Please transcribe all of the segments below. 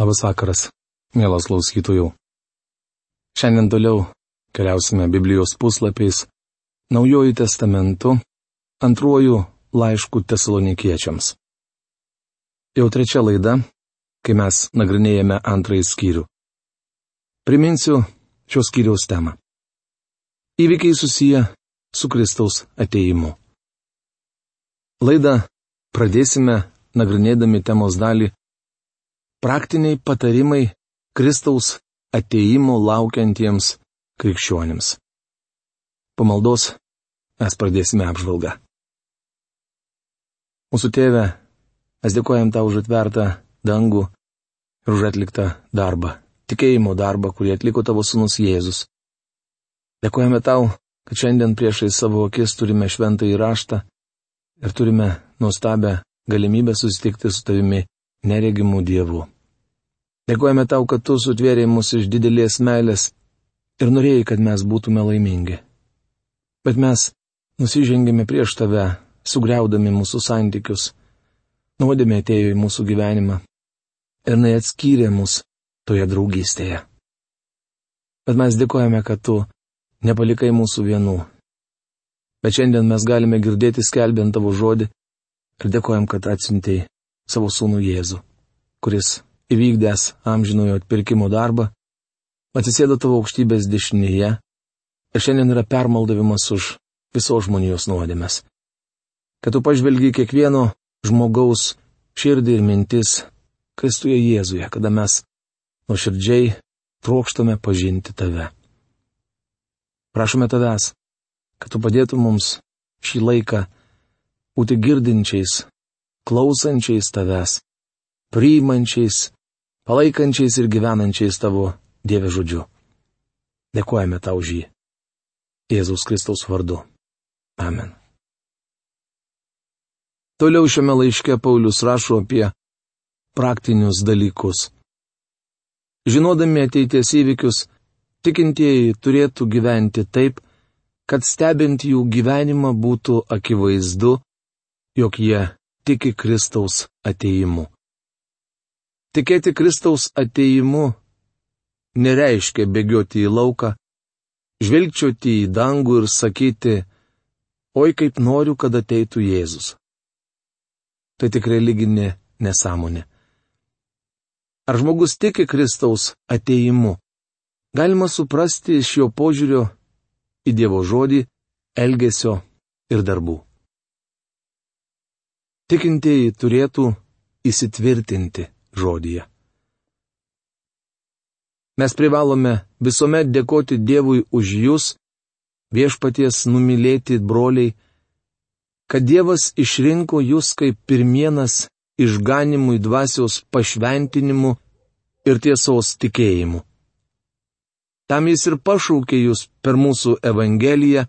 Labas vakaras, mielas klausytojų. Šiandien toliau keliausime Biblijos puslapiais Naujojų testamentu, antruoju laišku tesalonikiečiams. Jau trečia laida, kai mes nagrinėjame antrąjį skyrių. Priminsiu šios skyriaus temą. Įvykiai susiję su Kristaus ateimu. Laidą pradėsime nagrinėdami temos dalį praktiniai patarimai Kristaus ateimo laukiantiems krikščionims. Po maldos mes pradėsime apžvalgą. Mūsų tėve, mes dėkojam tau už atvertą dangų ir už atliktą darbą, tikėjimo darbą, kurį atliko tavo sunus Jėzus. Dėkojame tau, kad šiandien priešai savo akis turime šventą įraštą ir turime nuostabę galimybę susitikti su tavimi neregimų dievų. Dėkojame tau, kad tu sutvėrėjai mus iš didelės meilės ir norėjai, kad mes būtume laimingi. Bet mes nusižengėme prieš tave, sugriaudami mūsų santykius. Nuodėmė atėjo į mūsų gyvenimą ir neatskyrė mus toje draugystėje. Bet mes dėkojame, kad tu nepalikai mūsų vienų. Bet šiandien mes galime girdėti skelbiant tavo žodį ir dėkojam, kad atsintėjai savo sūnų Jėzų, kuris įvykdęs amžinojo atpirkimo darbą, atsisėdo tavo aukštybės dešinėje ir šiandien yra permaldavimas už visos žmonijos nuodėmės. Kad tu pažvelgi kiekvieno žmogaus širdį ir mintis Kristuje Jėzuje, kada mes nuoširdžiai trokštame pažinti tave. Prašome tavęs, kad tu padėtum mums šį laiką būti girdinčiais klausančiais tavęs, priimančiais, palaikančiais ir gyvenančiais tavo Dieve žodžiu. Dėkojame tau už jį. Jėzaus Kristaus vardu. Amen. Toliau šiame laiške Paulius rašo apie praktinius dalykus. Žinodami ateities įvykius, tikintieji turėtų gyventi taip, kad stebint jų gyvenimą būtų akivaizdu, jog jie tiki Kristaus ateimu. Tikėti Kristaus ateimu nereiškia bėgioti į lauką, žvelgčioti į dangų ir sakyti, oi kaip noriu, kad ateitų Jėzus. Tai tik religinė nesąmonė. Ar žmogus tiki Kristaus ateimu? Galima suprasti iš jo požiūrio į Dievo žodį, elgesio ir darbų tikintieji turėtų įsitvirtinti žodyje. Mes privalome visuomet dėkoti Dievui už jūs, viešpaties numylėti broliai, kad Dievas išrinko jūs kaip pirmienas išganimui dvasios pašventinimu ir tiesos tikėjimu. Tam jis ir pašaukė jūs per mūsų Evangeliją,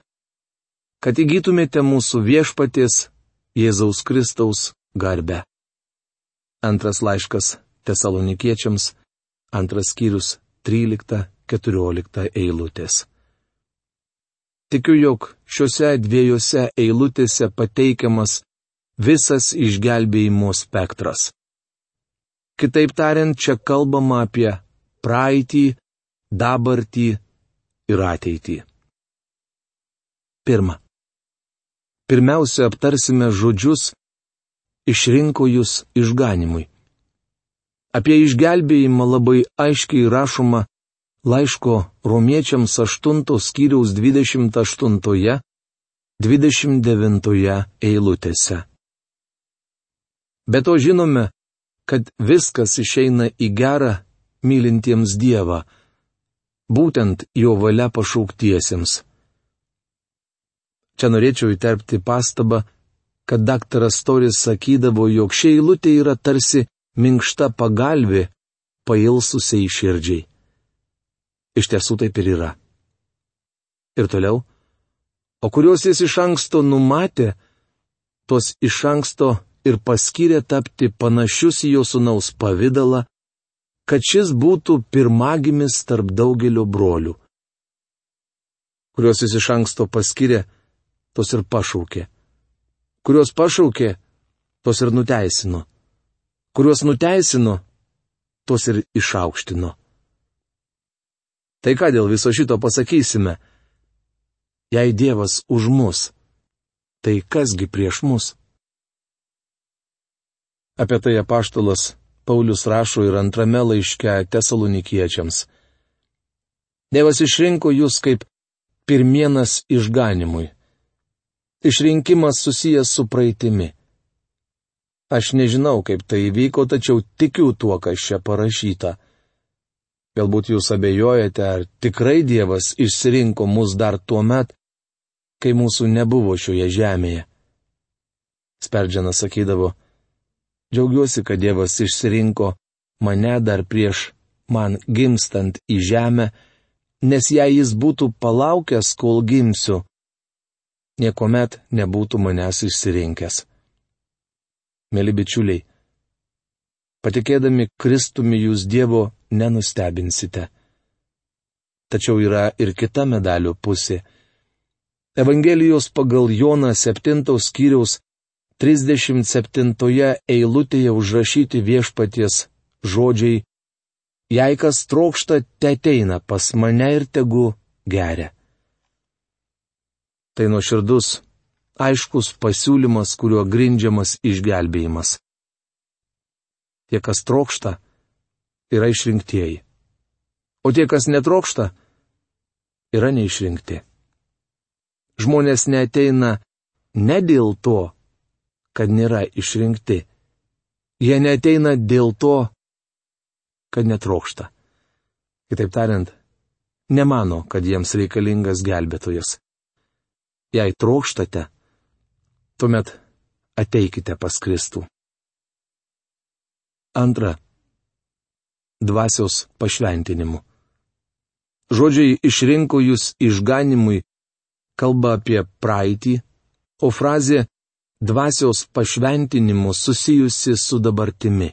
kad įgytumėte mūsų viešpaties Jėzaus Kristaus garbę. Antras laiškas tesalonikiečiams, antras skyrius 13-14 eilutės. Tikiu, jog šiuose dviejose eilutėse pateikiamas visas išgelbėjimo spektras. Kitaip tariant, čia kalbama apie praeitį, dabartį ir ateitį. Pirma. Pirmiausia, aptarsime žodžius išrinko jūs išganimui. Apie išgelbėjimą labai aiškiai rašoma laiško romiečiams 8 skyriaus 28-29 eilutėse. Be to žinome, kad viskas išeina į gerą mylintiems Dievą, būtent jo valia pašauktiesiems. Čia norėčiau įterpti pastabą, kad daktaras Toris sakydavo, jog ši eilutė yra tarsi minkšta pagalbė pailsusiai širdžiai. Iš tiesų taip ir yra. Ir toliau, o kuriuos jis iš anksto numatė, tos iš anksto ir paskyrė tapti panašius į jo sunaus pavydalą, kad šis būtų pirmagimis tarp daugelio brolių. Kuriuos jis iš anksto paskyrė, tos ir pašaukė. Kuriuos pašaukė, tos ir nuteisino. Kuriuos nuteisino, tuos ir išaukštino. Tai ką dėl viso šito pasakysime? Jei Dievas už mus, tai kasgi prieš mus? Apie tai apaštalas Paulius rašo ir antrame laiške tesalonikiečiams. Dievas išrinko jūs kaip pirmienas išganimui. Išrinkimas susijęs su praeitimi. Aš nežinau, kaip tai įvyko, tačiau tikiu tuo, kas čia parašyta. Galbūt jūs abejojate, ar tikrai Dievas išsirinko mus dar tuo met, kai mūsų nebuvo šioje žemėje. Sperdžianas sakydavo, džiaugiuosi, kad Dievas išsirinko mane dar prieš man gimstant į žemę, nes jei jis būtų palaukęs, kol gimsiu, niekuomet nebūtų manęs išsirinkęs. Mėly bičiuliai, patikėdami Kristumi jūs Dievo nenustebinsite. Tačiau yra ir kita medalio pusė. Evangelijos pagal Joną 7 skyriaus 37 eilutėje užrašyti viešpaties žodžiai Jei kas trokšta, te ateina pas mane ir tegu geria. Tai nuoširdus, aiškus pasiūlymas, kuriuo grindžiamas išgelbėjimas. Tie, kas trokšta, yra išrinktieji. O tie, kas netrokšta, yra neišrinkti. Žmonės neteina ne dėl to, kad nėra išrinkti. Jie neteina dėl to, kad netrokšta. Kitaip tariant, nemano, kad jiems reikalingas gelbėtojas. Jei trokštate, tuomet ateikite pas Kristų. Antra. Dvasios pašventinimu. Žodžiai išrinko jūs išganimui kalba apie praeitį, o frazė dvasios pašventinimu susijusi su dabartimi.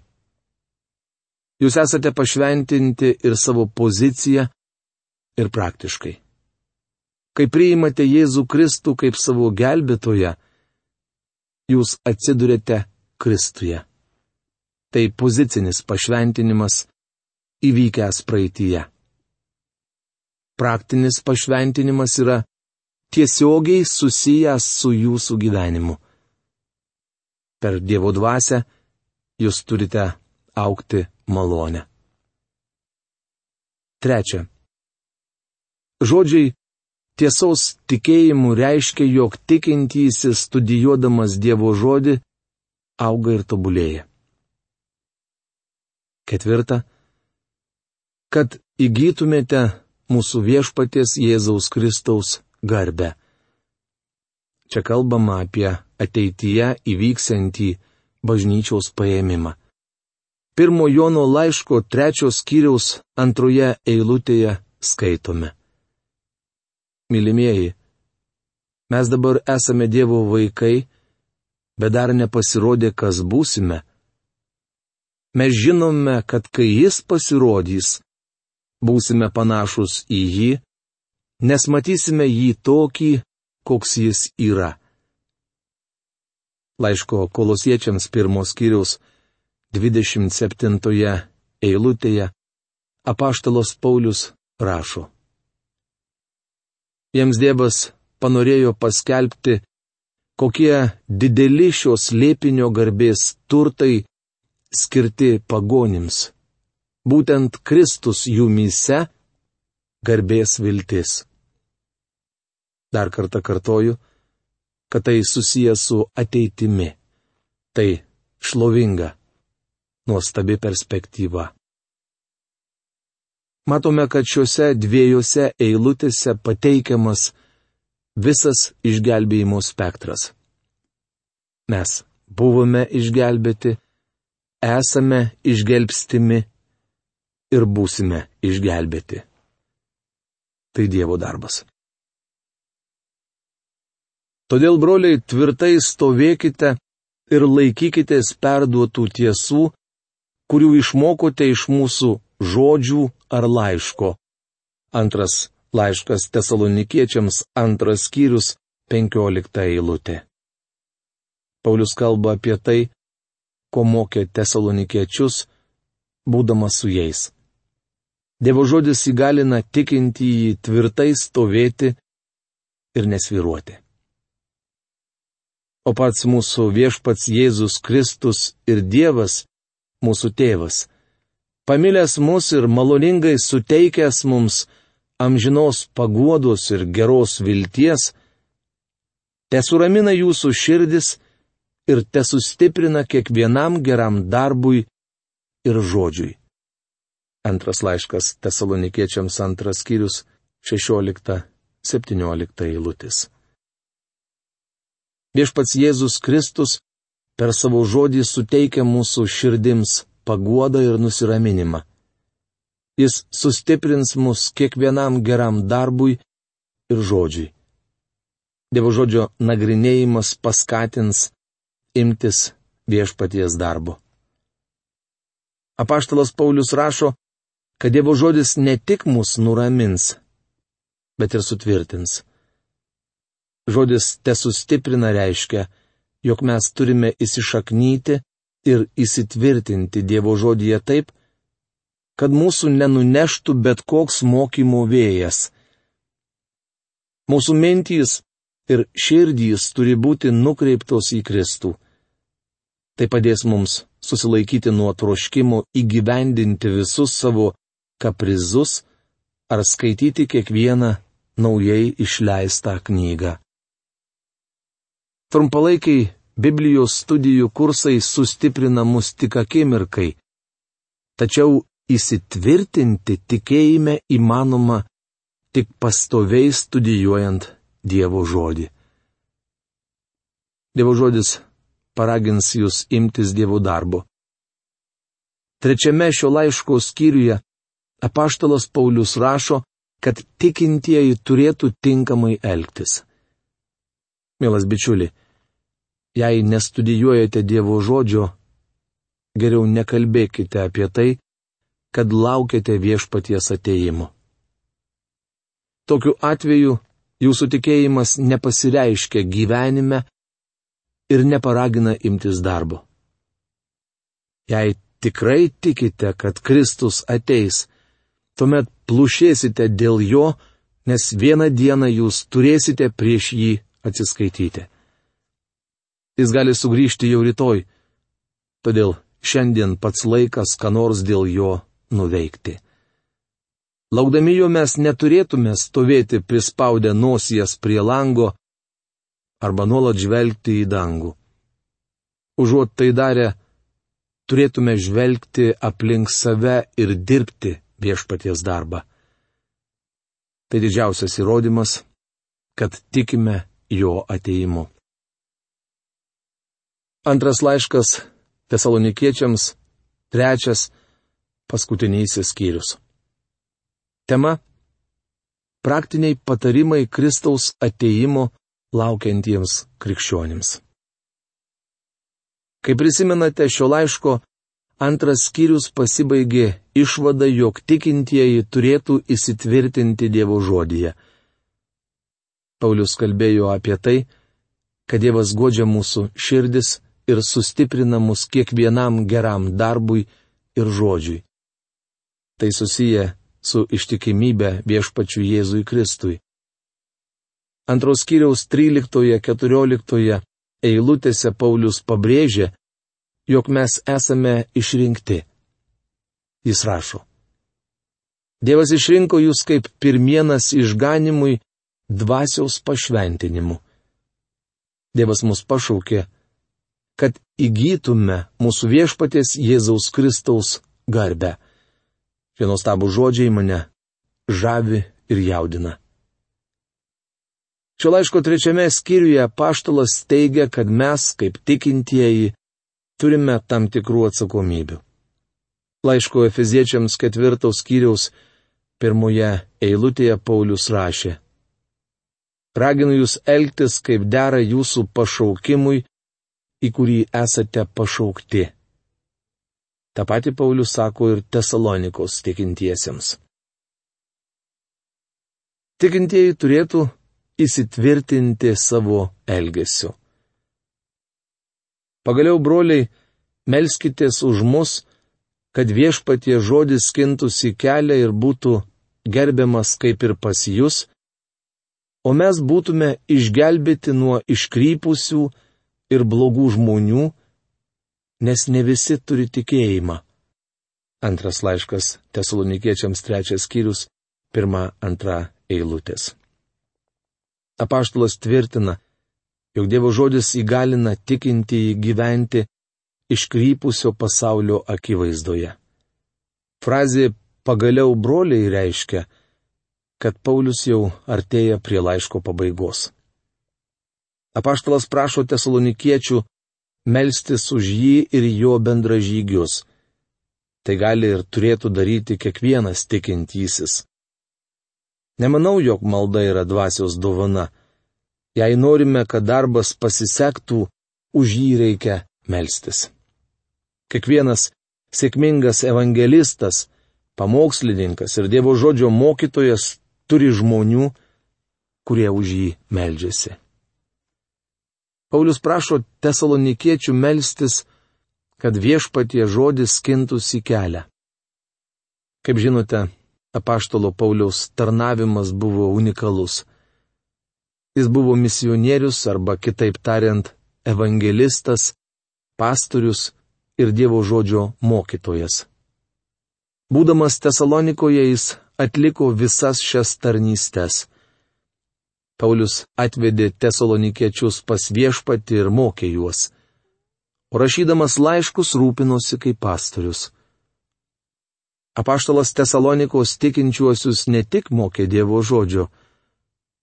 Jūs esate pašventinti ir savo poziciją, ir praktiškai. Kai priimate Jėzų Kristų kaip savo gelbėtoją, jūs atsidurėte Kristuje. Tai pozicinis pašventinimas įvykęs praeitie. Praktinis pašventinimas yra tiesiogiai susijęs su jūsų gyvenimu. Per Dievo dvasę jūs turite aukti malonę. Trečia. Žodžiai tiesos tikėjimu reiškia, jog tikintysis studijuodamas Dievo žodį auga ir tobulėja. Ketvirta. Kad įgytumėte mūsų viešpaties Jėzaus Kristaus garbę. Čia kalbama apie ateityje įvyksiantį bažnyčiaus paėmimą. Pirmo Jono laiško trečios skyriaus antroje eilutėje skaitome. Mylimieji, mes dabar esame Dievo vaikai, bet dar nepasirodė, kas būsime. Mes žinome, kad kai Jis pasirodys, būsime panašus į jį, nes matysime jį tokį, koks jis yra. Laiško kolosiečiams pirmos skyriaus 27 eilutėje apaštalos Paulius rašo. Jiems Dievas panorėjo paskelbti, kokie dideli šios lėpinio garbės turtai skirti pagonims. Būtent Kristus jumyse garbės viltis. Dar kartą kartoju, kad tai susijęs su ateitimi. Tai šlovinga nuostabi perspektyva. Matome, kad šiuose dviejose eilutėse pateikiamas visas išgelbėjimo spektras. Mes buvome išgelbėti, esame išgelbstimi ir būsime išgelbėti. Tai Dievo darbas. Todėl, broliai, tvirtai stovėkite ir laikykitės perduotų tiesų, kurių išmokote iš mūsų žodžių ar laiško. Antras laiškas tesalonikiečiams antras skyrius penkiolikta eilutė. Paulius kalba apie tai, ko mokė tesalonikiečius, būdamas su jais. Dievo žodis įgalina tikinti jį tvirtai stovėti ir nesviruoti. O pats mūsų viešpats Jėzus Kristus ir Dievas, mūsų tėvas, pamilęs mus ir maloningai suteikęs mums amžinos paguodos ir geros vilties, te suramina jūsų širdis ir te sustiprina kiekvienam geram darbui ir žodžiui. Antras laiškas tesalonikiečiams antras skyrius 16-17 eilutis. Viešpats Jėzus Kristus per savo žodį suteikia mūsų širdims paguodą ir nusiraminimą. Jis sustiprins mus kiekvienam geram darbui ir žodžiui. Dievo žodžio nagrinėjimas paskatins imtis viešpaties darbo. Apaštalas Paulius rašo, kad Dievo žodis ne tik mus nuramins, bet ir sutvirtins. Žodis te sustiprina reiškia, jog mes turime įsišaknyti ir įsitvirtinti Dievo žodyje taip, kad mūsų nenuneštų bet koks mokymo vėjas. Mūsų mintys ir širdys turi būti nukreiptos į Kristų. Tai padės mums susilaikyti nuo troškimo įgyvendinti visus savo kaprizus ar skaityti kiekvieną naujai išleistą knygą. Trumpalaikiai Biblijos studijų kursai sustiprina mus tik akimirkai, tačiau įsitvirtinti tikėjime įmanoma tik pastoviai studijuojant Dievo žodį. Dievo žodis paragins jūs imtis Dievo darbo. Trečiame šio laiško skyriuje apaštalas Paulius rašo, kad tikintieji turėtų tinkamai elgtis. Mielas bičiuli, jei nestudijuojate Dievo žodžio, geriau nekalbėkite apie tai, kad laukiate viešpaties ateimo. Tokiu atveju jūsų tikėjimas nepasireiškia gyvenime ir neparagina imtis darbo. Jei tikrai tikite, kad Kristus ateis, tuomet plušėsite dėl jo, nes vieną dieną jūs turėsite prieš jį atsiskaityti. Jis gali sugrįžti jau rytoj, todėl šiandien pats laikas, ką nors dėl jo nuveikti. Laukdami jo mes neturėtume stovėti prispaudę nosijas prie lango arba nuolat žvelgti į dangų. Užuot tai darę, turėtume žvelgti aplink save ir dirbti viešpaties darbą. Tai didžiausias įrodymas, kad tikime jo ateimu. Antras laiškas tesalonikiečiams, trečias, paskutinysis skyrius. Tema - praktiniai patarimai Kristaus ateimo laukiantiems krikščionims. Kaip prisimenate, šio laiško antras skyrius pasibaigė išvada, jog tikintieji turėtų įsitvirtinti Dievo žodyje. Paulius kalbėjo apie tai, kad Dievas godžia mūsų širdis ir sustiprina mus kiekvienam geram darbui ir žodžiui. Tai susiję su ištikimybė viešpačiu Jėzui Kristui. Antros kiriaus 13-14 eilutėse Paulius pabrėžė, jog mes esame išrinkti. Jis rašo. Dievas išrinko jūs kaip pirmienas išganimui dvasiaus pašventinimu. Dievas mus pašaukė, kad įgytume mūsų viešpatės Jėzaus Kristaus garbę. Šie nuostabų žodžiai mane žavi ir jaudina. Šio laiško trečiame skyriuje paštalas teigia, kad mes, kaip tikintieji, turime tam tikrų atsakomybių. Laiško Efeziečiams ketvirtos skyriaus pirmoje eilutėje Paulius rašė. Raginu jūs elgtis, kaip dera jūsų pašaukimui, į kurį esate pašaukti. Ta pati Paulius sako ir Tesalonikos tikintiesiems. Tikintieji turėtų įsitvirtinti savo elgesiu. Pagaliau, broliai, melskitės už mus, kad viešpatie žodis skintųsi kelią ir būtų gerbiamas kaip ir pas jūs, o mes būtume išgelbėti nuo iškrypusių ir blogų žmonių, nes ne visi turi tikėjimą. Antras laiškas tesalonikiečiams trečias skyrius, pirma, antra eilutės. Apaštalas tvirtina, jog Dievo žodis įgalina tikinti gyventi iškrypusio pasaulio akivaizdoje. Frazė pagaliau broliai reiškia, kad Paulius jau artėja prie laiško pabaigos. Apaštalas prašo tesalonikiečių melstis už jį ir jo bendražygius. Tai gali ir turėtų daryti kiekvienas tikintysis. Nemanau, jog malda yra dvasios dovana. Jei norime, kad darbas pasisektų, už jį reikia melstis. Kiekvienas sėkmingas evangelistas, pamokslininkas ir Dievo žodžio mokytojas turi žmonių, kurie už jį meldžiasi. Paulius prašo tesalonikiečių melstis, kad viešpatie žodis skintųsi kelią. Kaip žinote, apaštalo Pauliaus tarnavimas buvo unikalus. Jis buvo misionierius arba kitaip tariant, evangelistas, pastorius ir Dievo žodžio mokytojas. Būdamas Tesalonikoje jis atliko visas šias tarnystės. Paulius atvedė tesalonikiečius pas viešpatį ir mokė juos. O rašydamas laiškus rūpinosi kaip pastorius. Apaštalas Tesalonikos tikinčiuosius ne tik mokė Dievo žodžio,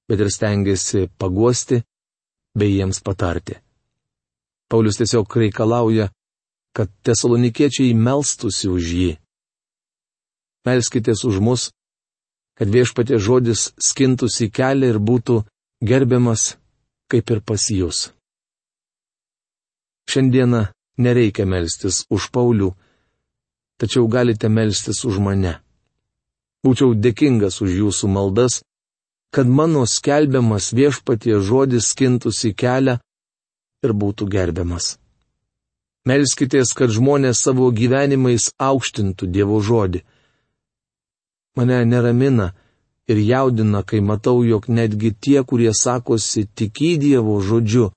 bet ir stengiasi paguosti bei jiems patarti. Paulius tiesiog reikalauja, kad tesalonikiečiai melstusi už jį. Melskitės už mus, kad viešpatė žodis skintųsi kelią ir būtų gerbiamas kaip ir pas jūs. Šiandieną nereikia melstis už Paulių, tačiau galite melstis už mane. Būčiau dėkingas už jūsų maldas, kad mano skelbiamas viešpatie žodis skintųsi kelią ir būtų gerbiamas. Melskitės, kad žmonės savo gyvenimais aukštintų Dievo žodį. Mane neramina ir jaudina, kai matau, jog netgi tie, kurie sakosi tiki Dievo žodžiu,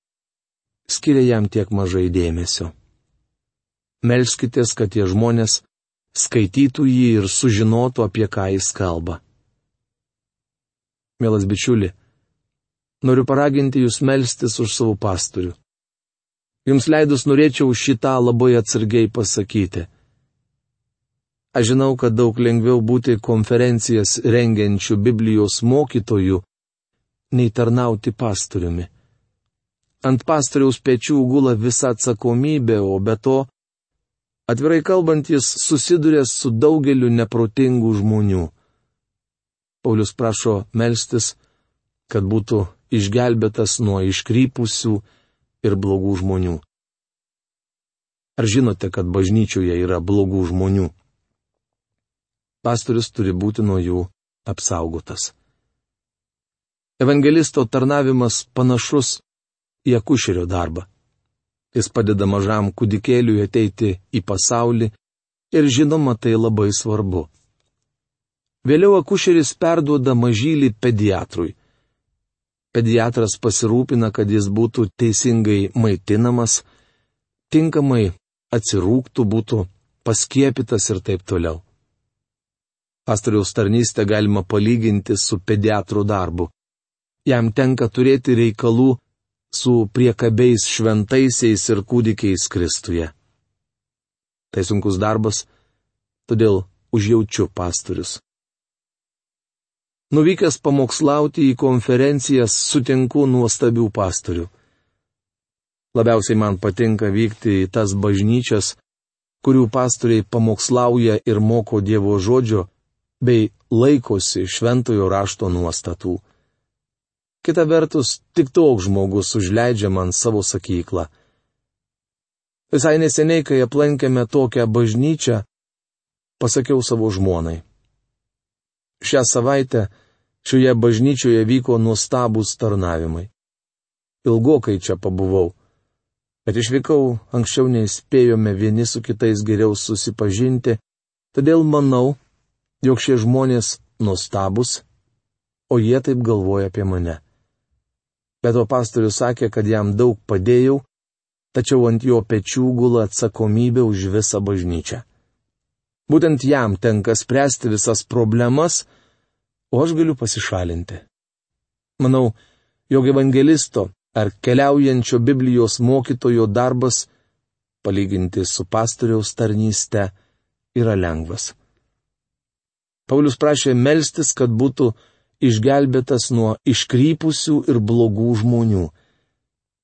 skiria jam tiek mažai dėmesio. Melskitės, kad tie žmonės skaitytų jį ir sužinotų, apie ką jis kalba. Mielas bičiuli, noriu paraginti jūs melstis už savo pastorių. Jums leidus norėčiau šitą labai atsargiai pasakyti. Aš žinau, kad daug lengviau būti konferencijas rengiančių Biblijos mokytojų, nei tarnauti pastoriumi. Ant pastoriaus pečių gula visa atsakomybė, o be to Atvirai kalbant, jis susiduria su daugeliu neprotingų žmonių. Paulius prašo melstis, kad būtų išgelbėtas nuo iškrypusių ir blogų žmonių. Ar žinote, kad bažnyčioje yra blogų žmonių? Pastorius turi būti nuo jų apsaugotas. Evangelisto tarnavimas panašus į akušerio darbą. Jis padeda mažam kūdikėliui ateiti į pasaulį ir žinoma tai labai svarbu. Vėliau akušeris perduoda mažylį pediatrui. Pediatras pasirūpina, kad jis būtų teisingai maitinamas, tinkamai atsirūktų, būtų paskiepytas ir taip toliau. Pastoriaus tarnystę galima palyginti su pediatro darbu. Jam tenka turėti reikalų su priekabiais šventaisiais ir kūdikiais Kristuje. Tai sunkus darbas, todėl užjaučiu pastorius. Nuvykęs pamokslauti į konferencijas sutinku nuostabių pastorių. Labiausiai man patinka vykti į tas bažnyčias, kurių pastoriai pamokslauja ir moko Dievo žodžio, bei laikosi šventojo rašto nuostatų. Kita vertus, tik toks žmogus užleidžia man savo sakyklą. Visai neseniai, kai aplankėme tokią bažnyčią, pasakiau savo žmonai. Šią savaitę šioje bažnyčioje vyko nuostabūs tarnavimai. Ilgokai čia pabuvau, bet išvykau anksčiau neįspėjome vieni su kitais geriau susipažinti, Todėl manau, jog šie žmonės nuostabus, o jie taip galvoja apie mane. Bet o pastorius sakė, kad jam daug padėjau, tačiau ant jo pečių gula atsakomybė už visą bažnyčią. Būtent jam tenka spręsti visas problemas, o aš galiu pasišalinti. Manau, jog evangelisto ar keliaujančio Biblijos mokytojo darbas, palyginti su pastoriaus tarnyste, yra lengvas. Paulius prašė melstis, kad būtų išgelbėtas nuo iškrypusių ir blogų žmonių.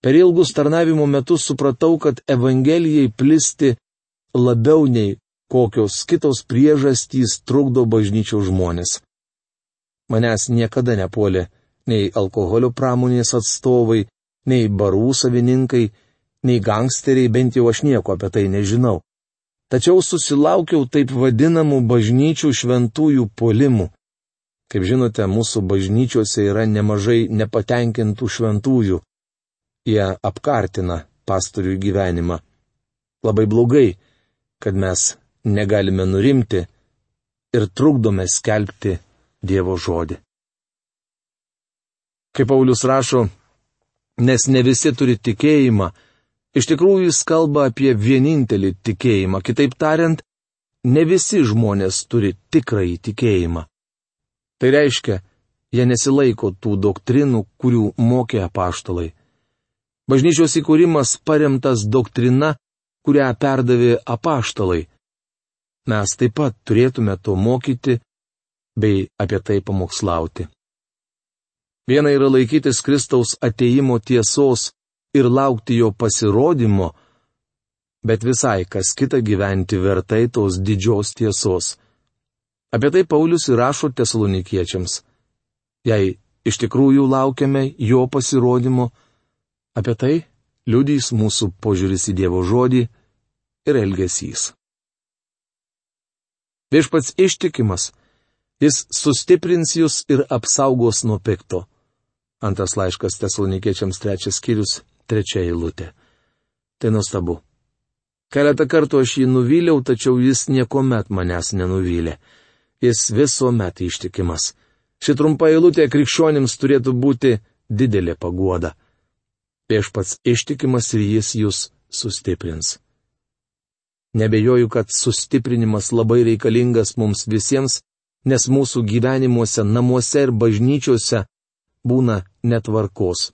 Per ilgus tarnavimo metus supratau, kad Evangelijai plisti labiau nei kokios kitos priežastys trukdo bažnyčiaus žmonės. Manęs niekada nepuolė nei alkoholio pramonės atstovai, nei barų savininkai, nei gangsteriai, bent jau aš nieko apie tai nežinau. Tačiau susilaukiau taip vadinamų bažnyčių šventųjų polimų. Kaip žinote, mūsų bažnyčiose yra nemažai nepatenkintų šventųjų jie apkartina pastorių gyvenimą. Labai blogai, kad mes negalime nurimti ir trukdome skelbti Dievo žodį. Kaip Paulius rašo, nes ne visi turi tikėjimą, iš tikrųjų jis kalba apie vienintelį tikėjimą, kitaip tariant, ne visi žmonės turi tikrąjį tikėjimą. Tai reiškia, jie nesilaiko tų doktrinų, kurių mokė apaštalai. Bažnyčios įkūrimas paremtas doktrina, kurią perdavė apaštalai. Mes taip pat turėtume to mokyti bei apie tai pamokslauti. Viena yra laikytis Kristaus ateimo tiesos ir laukti jo pasirodymo, bet visai kas kita gyventi vertai tos didžios tiesos. Apie tai Paulius įrašo tesalonikiečiams. Jei iš tikrųjų laukiame jo pasirodymo, Apie tai liudys mūsų požiūris į Dievo žodį ir elgesys. Viešpats ištikimas, jis sustiprins jūs ir apsaugos nuo pikto. Antras laiškas tesalonikiečiams trečias skyrius, trečia eilutė. Tai nuostabu. Keletą kartų aš jį nuvyliau, tačiau jis niekuomet manęs nenuvylė. Jis visuomet ištikimas. Ši trumpa eilutė krikščionims turėtų būti didelė paguoda viešpats ištikimas ir jis jūs sustiprins. Nebejoju, kad sustiprinimas labai reikalingas mums visiems, nes mūsų gyvenimuose, namuose ir bažnyčiose būna netvarkos,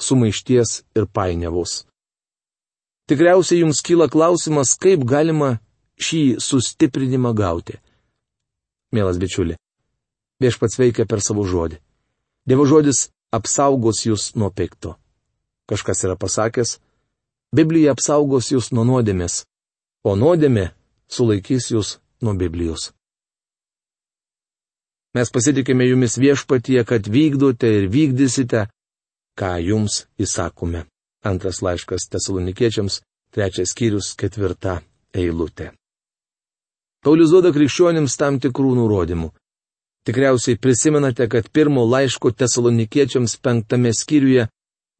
sumaišties ir painiavos. Tikriausiai jums kyla klausimas, kaip galima šį sustiprinimą gauti. Mielas bičiuli, viešpats veikia per savo žodį. Dievo žodis apsaugos jūs nuo pikto. Kažkas yra pasakęs, Biblija apsaugos jūs nuo nuodėmės, o nuodėmė sulaikys jūs nuo Biblijos. Mes pasitikime jumis viešpatie, kad vykdote ir vykdysite, ką jums įsakome. Antras laiškas tesalonikiečiams, trečias skyrius, ketvirta eilutė. Paulius duoda krikščionims tam tikrų nurodymų. Tikriausiai prisimenate, kad pirmo laiško tesalonikiečiams penktame skyriuje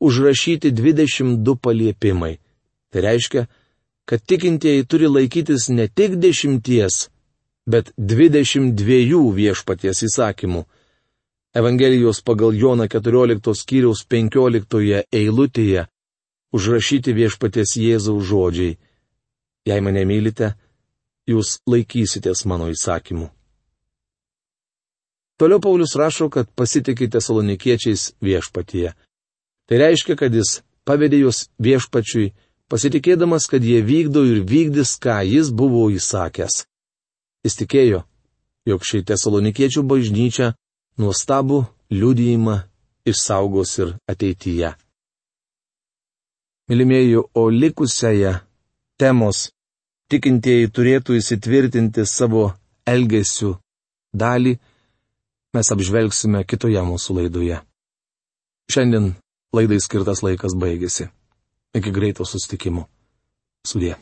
užrašyti 22 paliepimai. Tai reiškia, kad tikintieji turi laikytis ne tik dešimties, bet 22 viešpaties įsakymų. Evangelijos pagal Joną 14 skyriaus 15 eilutėje užrašyti viešpaties Jėzaus žodžiai. Jei mane mylite, jūs laikysitės mano įsakymų. Toliau Paulius rašo, kad pasitikite salonikiečiais viešpatyje. Tai reiškia, kad jis pavedė juos viešpačiui, pasitikėdamas, kad jie vykdo ir vykdys, ką jis buvo įsakęs. Jis tikėjo, jog šį tesalonikiečių bažnyčią nuostabų liudijimą išsaugos ir ateityje. Milimieji, o likusiąją temos tikintieji turėtų įsitvirtinti savo elgesių dalį, mes apžvelgsime kitoje mūsų laidoje. Šiandien Laidai skirtas laikas baigėsi. Iki greito sustikimo. Sudė.